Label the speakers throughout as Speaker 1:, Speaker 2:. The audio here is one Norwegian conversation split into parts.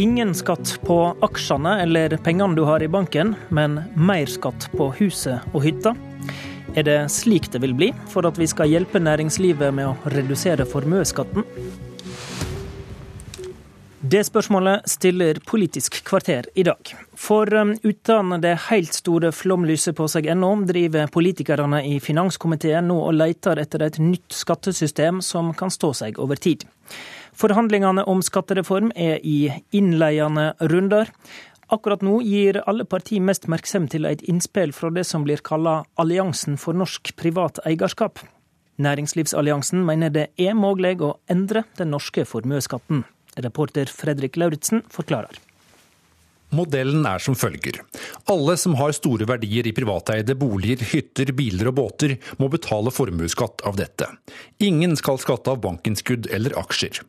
Speaker 1: ingen skatt på aksjene eller pengene du har i banken, men mer skatt på huset og hytta. Er det slik det vil bli for at vi skal hjelpe næringslivet med å redusere formuesskatten? Det spørsmålet stiller Politisk kvarter i dag. For um, uten det helt store flomlyset på seg ennå, driver politikerne i finanskomiteen nå og leter etter et nytt skattesystem som kan stå seg over tid. Forhandlingene om skattereform er i innledende runder. Akkurat nå gir alle partier mest merksom til et innspill fra det som blir kalla Alliansen for norsk privat eierskap. Næringslivsalliansen mener det er mulig å endre den norske formuesskatten. Reporter Fredrik Lauritzen forklarer.
Speaker 2: Modellen er som følger. Alle som har store verdier i privateide boliger, hytter, biler og båter, må betale formuesskatt av dette. Ingen skal skatte av bankinnskudd eller aksjer.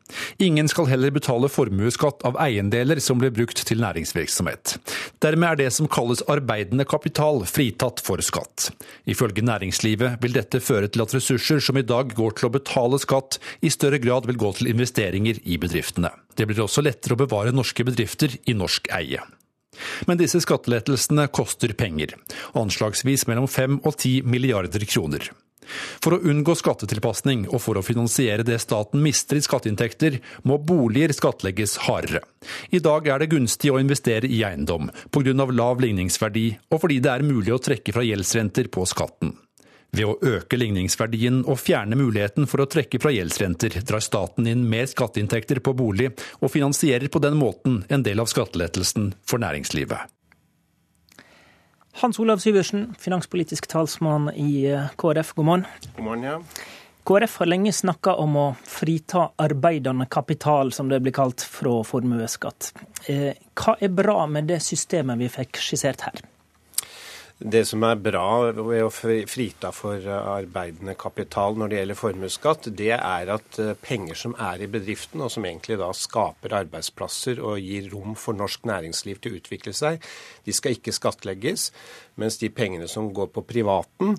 Speaker 2: Ingen skal heller betale formuesskatt av eiendeler som blir brukt til næringsvirksomhet. Dermed er det som kalles arbeidende kapital fritatt for skatt. Ifølge næringslivet vil dette føre til at ressurser som i dag går til å betale skatt, i større grad vil gå til investeringer i bedriftene. Det blir også lettere å bevare norske bedrifter i norsk eie. Men disse skattelettelsene koster penger, anslagsvis mellom 5 og 10 milliarder kroner. For å unngå skattetilpasning og for å finansiere det staten mister i skatteinntekter, må boliger skattlegges hardere. I dag er det gunstig å investere i eiendom, pga. lav ligningsverdi og fordi det er mulig å trekke fra gjeldsrenter på skatten. Ved å øke ligningsverdien og fjerne muligheten for å trekke fra gjeldsrenter, drar staten inn mer skatteinntekter på bolig, og finansierer på den måten en del av skattelettelsen for næringslivet.
Speaker 1: Hans Olav Syversen, finanspolitisk talsmann i eh, KrF, god morgen.
Speaker 3: God morgen, ja.
Speaker 1: KrF har lenge snakka om å frita arbeidende kapital, som det blir kalt, fra formuesskatt. Eh, hva er bra med det systemet vi fikk skissert her?
Speaker 3: Det som er bra ved å frita for arbeidende kapital når det gjelder formuesskatt, det er at eh, penger som er i bedriften, og som egentlig da skaper arbeidsplasser og gir rom for norsk næringsliv til å utvikle seg, de skal ikke skattlegges. Mens de pengene som går på privaten,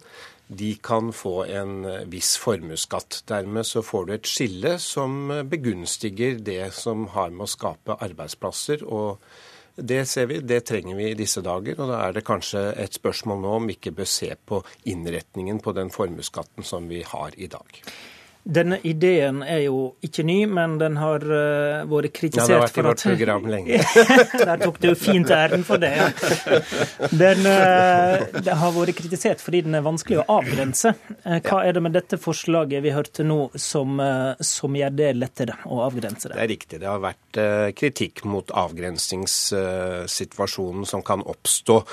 Speaker 3: de kan få en eh, viss formuesskatt. Dermed så får du et skille som begunstiger det som har med å skape arbeidsplasser og det ser vi, det trenger vi i disse dager. Og da er det kanskje et spørsmål nå om vi ikke bør se på innretningen på den formuesskatten som vi har i dag.
Speaker 1: Denne ideen er jo ikke ny, men den har uh, vært kritisert
Speaker 3: Ja, det har vært i vårt program lenge.
Speaker 1: Der tok du fint æren for det. ja. Den, uh, den, har vært kritisert fordi den er vanskelig å avgrense. Uh, hva er det med dette forslaget vi hørte nå som, som, gjør det lettere å avgrense det?
Speaker 3: Det er riktig. Det har vært kritikk mot avgrensingssituasjonen som kan oppstå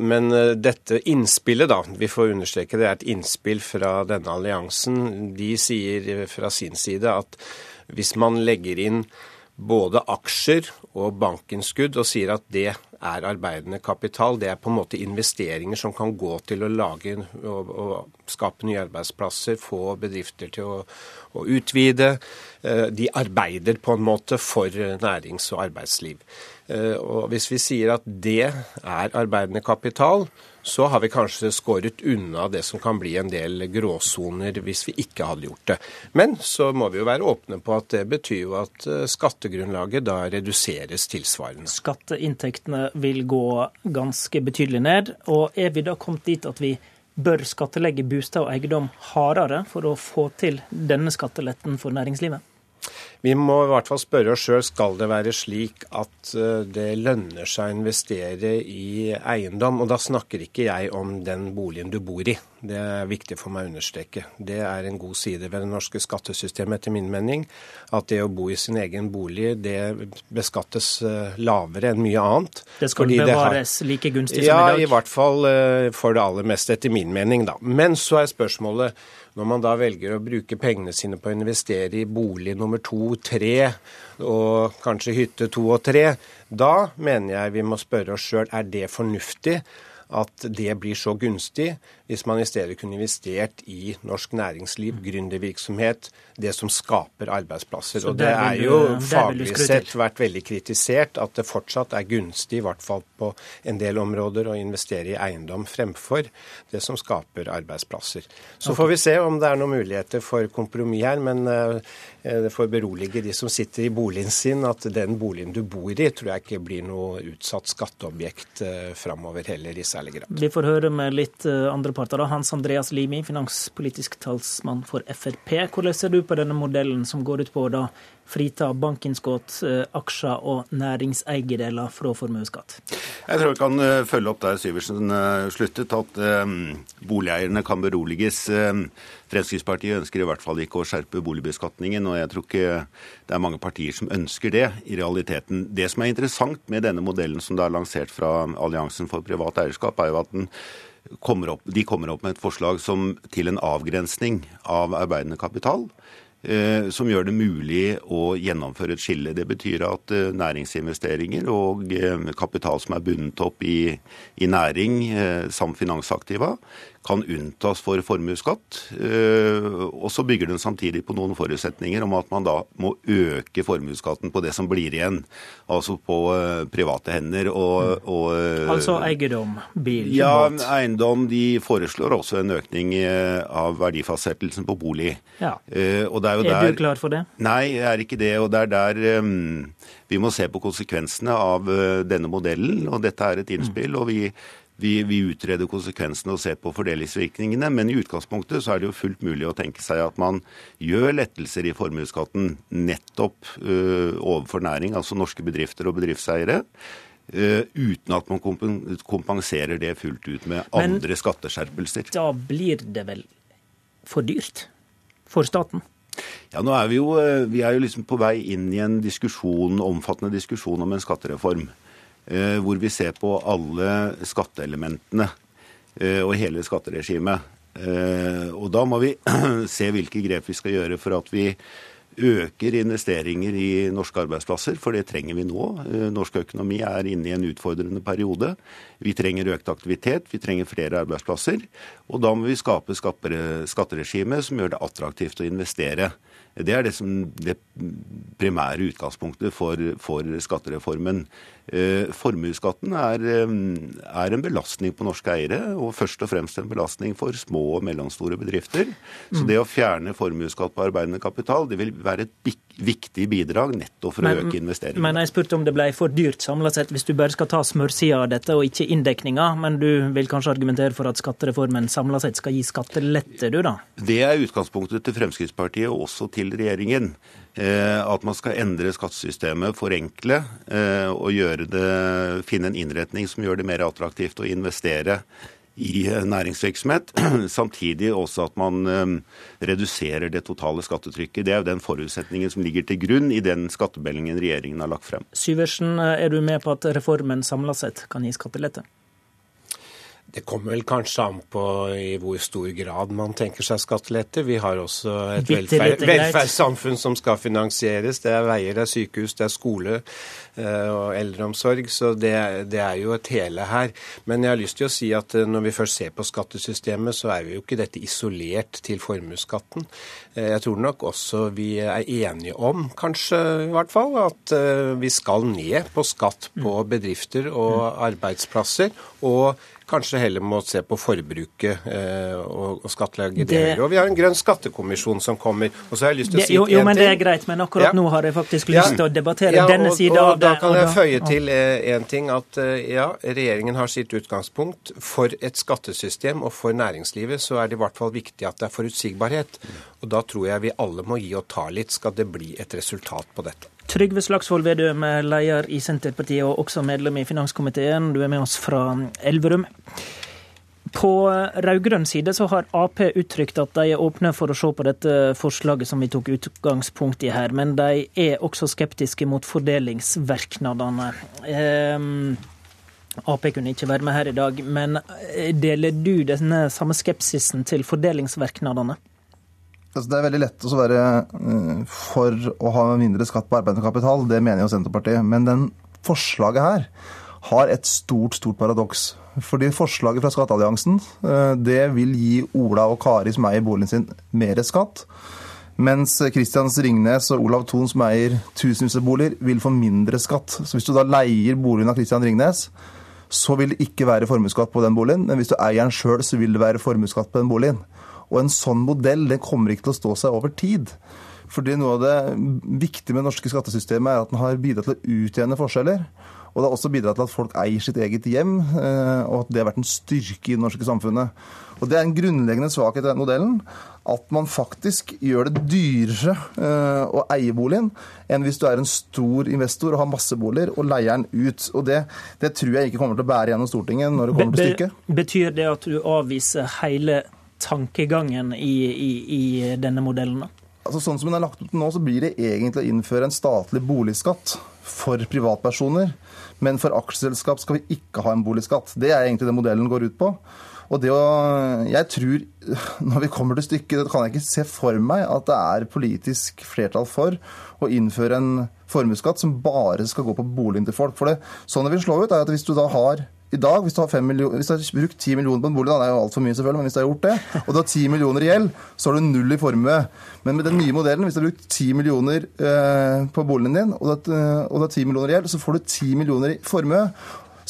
Speaker 3: men dette innspillet, da, vi får understreke det er et innspill fra denne alliansen. De sier fra sin side at hvis man legger inn både aksjer og bankinnskudd og sier at det er arbeidende kapital. Det er på en måte investeringer som kan gå til å lage og, og skape nye arbeidsplasser, få bedrifter til å, å, utvide. Eh, de arbeider på en måte for nærings- og arbeidsliv. Eh, og Hvis vi sier at det er arbeidende kapital, så har vi kanskje skåret unna det som kan bli en del gråsoner hvis vi ikke hadde gjort det. Men så må vi jo være åpne på at det betyr jo at eh, skattegrunnlaget da reduseres tilsvarende.
Speaker 1: Skatteinntektene vil gå ganske betydelig ned. Og er vi da kommet dit at vi bør skattelegge bostad og eiendom hardere for å få til denne skatteletten for næringslivet?
Speaker 3: Vi må i hvert fall spørre oss sjøl skal det være slik at eh, det lønner seg å investere i eiendom. Og da snakker ikke jeg om den boligen du bor i. Det er viktig for meg å understreke. Det er en god side ved det norske skattesystemet etter min mening. At det å bo i sin egen bolig det beskattes eh, lavere enn mye annet.
Speaker 1: Det skal bevares har... like gunstig som i dag?
Speaker 3: Ja, i hvert fall eh, for det aller meste, etter min mening. da. Men så er spørsmålet når man da velger å bruke pengene sine på å investere i bolig nummer to, tre, og kanskje hytte to og tre, da mener jeg vi må spørre oss sjøl er det fornuftig at det blir så gunstig hvis man i stedet kunne investert i norsk næringsliv, gründervirksomhet, det som skaper arbeidsplasser. Og det er jo faglig sett vært veldig kritisert at det fortsatt er gunstig, i hvert fall på en del områder, å investere i eiendom fremfor det som skaper arbeidsplasser. Så får vi se om det er noen muligheter for kompromiss her, men eh, det får berolige de som sitter i boligen sin, at den boligen du bor i, tror jeg ikke blir noe utsatt skatteobjekt eh, framover heller, i særlig grad.
Speaker 1: Vi får høre med litt andre andre parter. Hans Andreas Limi, finanspolitisk talsmann for Frp. Hvordan ser du på denne modellen som går ut på å frita bankinnskudd, eh, aksjer og næringseiendeler fra formuesskatt?
Speaker 4: Jeg tror jeg kan eh, følge opp der Syversen sluttet, at boligeierne kan beroliges. Fremskrittspartiet ønsker i hvert fall ikke å skjerpe boligbeskatningen, og jeg tror ikke det er mange partier som ønsker det i realiteten. Det som er interessant med denne modellen som det er lansert fra Alliansen for privat eierskap, er jo at den kommer opp, de kommer opp med et forslag som, til en avgrensning av arbeidende kapital. Eh, som gjør det mulig å gjennomføre et skille. Det betyr at eh, næringsinvesteringer og eh, kapital som er bundet opp i, i næring samt finansaktiva, kan unntas for formuesskatt. Og så bygger den samtidig på noen forutsetninger om at man da må øke formuesskatten på det som blir igjen. Altså på private hender og,
Speaker 1: og eh, Altså eiendom, bil,
Speaker 4: ja, eiendom. De foreslår også en økning av verdifastsettelsen på bolig.
Speaker 1: Ja. Er, er
Speaker 4: der,
Speaker 1: du klar for det?
Speaker 4: Nei, jeg er ikke det. Og det er der um, vi må se på konsekvensene av denne modellen. Og dette er et innspill. og vi vi, vi, utreder konsekvensene og ser på fordelingsvirkningene. Men i utgangspunktet så er det jo fullt mulig å tenke seg at man gjør lettelser i formuesskatten nettopp uh, overfor næring, altså norske bedrifter og bedriftseiere. Uh, uten at man kompenserer det fullt ut med Men, andre skatteskjerpelser.
Speaker 1: Da blir det vel for dyrt for staten?
Speaker 4: Ja, nå er Vi jo, øh, vi er jo liksom på vei inn i en diskusjon, omfattende diskusjon om en skattereform. Eh, hvor vi ser på alle skatteelementene eh, og hele skatteregimet. Eh, og da må vi se hvilke grep vi skal gjøre for at vi øker investeringer i norske arbeidsplasser, for det trenger vi nå. Norsk økonomi er inne i en utfordrende periode. Vi trenger økt aktivitet, vi trenger flere arbeidsplasser. Og da må vi skape skatteregime som gjør det attraktivt å investere. Det er det, som, det primære utgangspunktet for, for skattereformen. Eh, formuesskatten er, eh, er, en belastning på norske eiere, og først og fremst en belastning for små og mellomstore bedrifter. Så det å fjerne formuesskatt på arbeidende kapital det vil være et viktig bidrag nettopp for men, å øke investeringene.
Speaker 1: Men jeg spurte om det ble for dyrt samla sett, hvis du bare skal ta smørsida av dette og ikke inndekninga. Men du vil kanskje argumentere for at skattereformen samla sett skal gi skattelette, du da?
Speaker 4: Det er utgangspunktet til Fremskrittspartiet og også til regjeringen. Eh, at man skal endre skattesystemet, forenkle eh, og det, finne en innretning som gjør det mer attraktivt å investere i eh, næringsvirksomhet. Samtidig også at man reduserer det totale skattetrykket. Det er jo den forutsetningen som ligger til grunn i den skattemeldingen regjeringen har lagt frem.
Speaker 1: Syversen, er du med på at reformen samla sett kan gi skattelette?
Speaker 3: Det kommer vel kanskje an på i hvor stor grad man tenker seg skattelette. Vi har også et velferd, velferdssamfunn som skal finansieres. Det er veier, det er sykehus, det er skole eh, og eldreomsorg. Så det, det, er jo et hele her. Men jeg har lyst til å si at eh, når vi først ser på skattesystemet, så er vi jo ikke dette isolert til formuesskatten. Eh, jeg tror nok også vi er enige om, kanskje i hvert fall, at vi skal ned på skatt på bedrifter og arbeidsplasser. og kanskje heller må se på forbruket eh, og, og skattlegge det. det. Og vi har en grønn skattekommisjon som kommer. Og så har jeg lyst til å si
Speaker 1: jo, jo, men det er greit, men akkurat ja. nå har jeg faktisk lyst til å debattere ja, denne sida
Speaker 3: av det. Da kan jeg føye til én eh, ting, at eh, ja, regjeringen har sitt utgangspunkt. For et skattesystem og for næringslivet så er det i hvert fall viktig at det er forutsigbarhet. Og da tror jeg vi alle må gi og ta litt, skal det bli et resultat på dette.
Speaker 1: Trygve Slagsvold Vedum, leder i Senterpartiet og også medlem i finanskomiteen. Du er med oss fra Elverum. På rød-grønn side så har Ap uttrykt at de er åpne for å se på dette forslaget som vi tok utgangspunkt i her, men de er også skeptiske mot fordelingsverknadene. Um, Ap kunne ikke være med her i dag, men deler du denne samme skepsisen til fordelingsverknadene?
Speaker 5: Altså, det er veldig lett å være eh, for å ha mindre skatt på arbeidende kapital. Det mener jo Senterpartiet. Men den forslaget her har et stort, stort paradoks. Fordi forslaget fra Skattealliansen eh, det vil gi Ola og Kari som eier boligen sin, mer skatt. Mens Kristians Ringnes og Olav Thon som eier tusenhusboliger, vil få mindre skatt. Så hvis du da leier boligen av Kristian Ringnes, så vil det ikke være formuesskatt på den boligen. Men hvis du eier den sjøl, så vil det være formuesskatt på den boligen. Og en sånn modell den kommer ikke til å stå seg over tid. Fordi noe av det viktige med det norske skattesystemet er at den har bidratt til å utjevne forskjeller. Og det har også bidratt til at folk eier sitt eget hjem, eh, og at det har vært en styrke i det norske samfunnet. Og Det er en grunnleggende svakhet i den modellen. At man faktisk gjør det dyrere eh, å eie boligen enn hvis du er en stor investor og har masse boliger og leier den ut. Og det, det tror jeg ikke kommer til å bære gjennom Stortinget når det kommer til stykket.
Speaker 1: Betyr det at du avviser hele tankegangen i, i, i denne modellen?
Speaker 5: Altså, sånn som den er lagt opp nå, så blir det egentlig å innføre en statlig boligskatt for privatpersoner. Men for aksjeselskap skal vi ikke ha en boligskatt. Det er egentlig det modellen går ut på. Og det å, jeg tror, Når vi kommer til stykket, det kan jeg ikke se for meg at det er politisk flertall for å innføre en formuesskatt som bare skal gå på boligen til folk. For det, sånn det vil slå ut, er at hvis du da har i dag, hvis du har, millioner, hvis du har brukt 10 millioner på en bolig, da, det er jo altfor mye selvfølgelig, men hvis du har gjort det, og du har 10 millioner i gjeld, så har du null i formue. Men med den nye modellen, hvis du har brukt 10 millioner eh, på boligen din, og du, har, og du har 10 millioner i gjeld, så får du 10 millioner i formue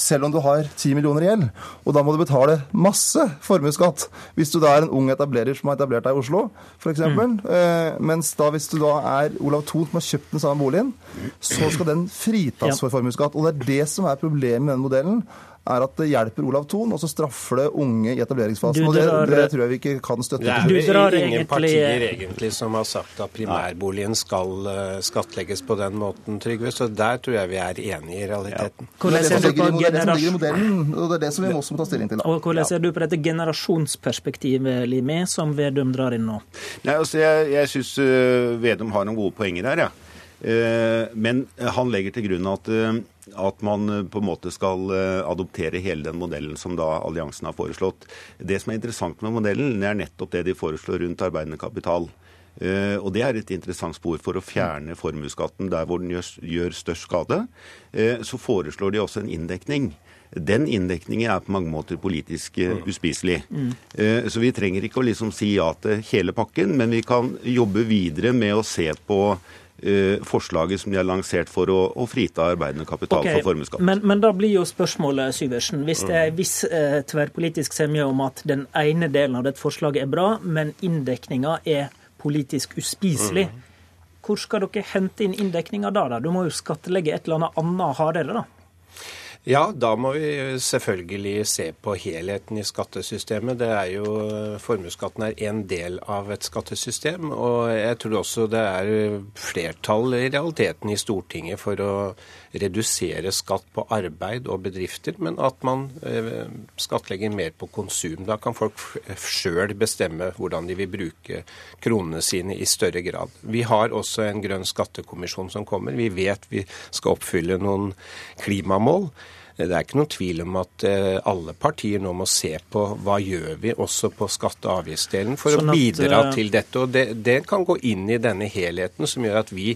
Speaker 5: selv om du har 10 millioner i gjeld. Og da må du betale masse formuesskatt hvis du da er en ung etablerer som har etablert deg i Oslo, f.eks. Mm. Eh, mens da hvis du da er Olav Thon som har kjøpt den samme boligen, så skal den fritas for formuesskatt. Og det er det som er problemet med den modellen er at det hjelper Olav Thon, og så straffer det unge i etableringsfasen. og det, det, tror jeg vi ikke kan støtte.
Speaker 3: Det er vel ingen partier egentlig som har sagt at primærboligen skal uh, skattlegges på den måten, Trygve. Så der tror jeg vi er enige i realiteten. Ja.
Speaker 5: Hvordan ser du på det som ligger i modellen, og det er det som vi også må ta stilling til. Da.
Speaker 1: Og Hvordan ser du på dette generasjonsperspektivet, Limi, som Vedum drar inn nå?
Speaker 4: Nei, altså Jeg, jeg syns uh, Vedum har noen gode poenger her, ja. Uh, men han legger til grunn at at man eh, på en måte skal eh, adoptere hele den modellen som da alliansen har foreslått. Det som er interessant med modellen, det er nettopp det de foreslår rundt arbeidende kapital. Uh, og Det er et interessant spor for å fjerne formuesskatten der hvor den gjør, gjør størst skade. Uh, så foreslår de også en inndekning. Den inndekningen er på mange måter politisk uh, uspiselig. Mm. Så vi trenger ikke å liksom si ja til hele pakken, men vi kan jobbe videre med å se på Eh, forslaget som de har lansert for å, å frita arbeidende kapital okay, for formuesskatt.
Speaker 1: Men, men, da blir jo spørsmålet, Syversen, hvis det er en viss eh, tverrpolitisk semje om at den ene delen av dette forslaget er bra, men inndekninga er politisk uspiselig, mm. hvor skal dere hente inn inndekninga da, da? Du må jo skattlegge et eller annet annet hardere, da?
Speaker 3: Ja, da må vi selvfølgelig se på helheten i skattesystemet. Det er jo, Formuesskatten er en del av et skattesystem. Og jeg tror også det er flertall i realiteten i Stortinget for å redusere skatt på arbeid og bedrifter, men at man eh, skattlegger mer på konsum. Da kan folk sjøl bestemme hvordan de vil bruke kronene sine i større grad. Vi har også en grønn skattekommisjon som kommer. Vi vet vi skal oppfylle noen klimamål. Det er ikke noen tvil om at eh, alle partier nå må se på hva gjør vi også på skatte- og avgiftsdelen for sånn at, å bidra eh, til dette. Og det, det kan gå inn i denne helheten som gjør at vi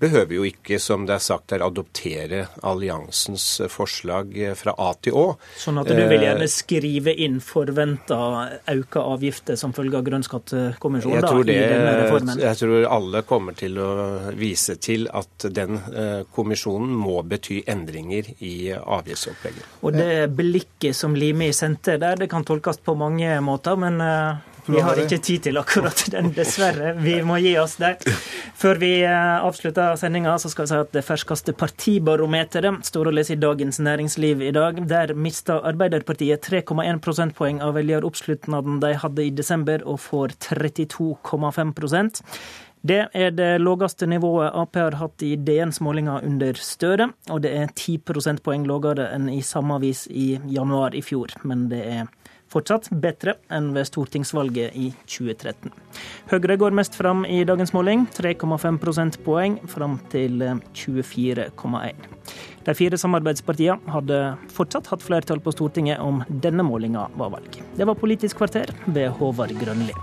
Speaker 3: behøver jo ikke, som det er sagt her, adoptere alliansens forslag fra A til Å.
Speaker 1: Sånn at du vil gjerne eh, skrive inn forventa økte avgifter som følge av Grønn skattekommisjon
Speaker 3: i denne reformen? Jeg tror alle kommer til å vise til at den eh, kommisjonen må bety endringer i avgiftsopplegget.
Speaker 1: Og det blikket som Limi sendte der, det kan tolkes på mange måter, men eh, vi har ikke tid til akkurat den, dessverre. Vi må gi oss der. Før vi eh, avslutter sendinga, så skal vi si at det ferskeste partibarometeret står å lese i Dagens Næringsliv i dag. Der mista Arbeiderpartiet 3,1 prosentpoeng av velgeroppslutnaden de hadde i desember, og får 32,5% det er det laveste nivået Ap har hatt i DNs målinger under Støre, og det er 10 prosentpoeng lavere enn i samme avis i januar i fjor. Men det er Fortsatt bedre enn ved stortingsvalget i 2013. Høyre går mest fram i dagens måling, 3,5 prosentpoeng fram til 24,1. De fire samarbeidspartiene hadde fortsatt hatt flertall på Stortinget om denne målinga var valg. Det var Politisk kvarter ved Håvard Grønli.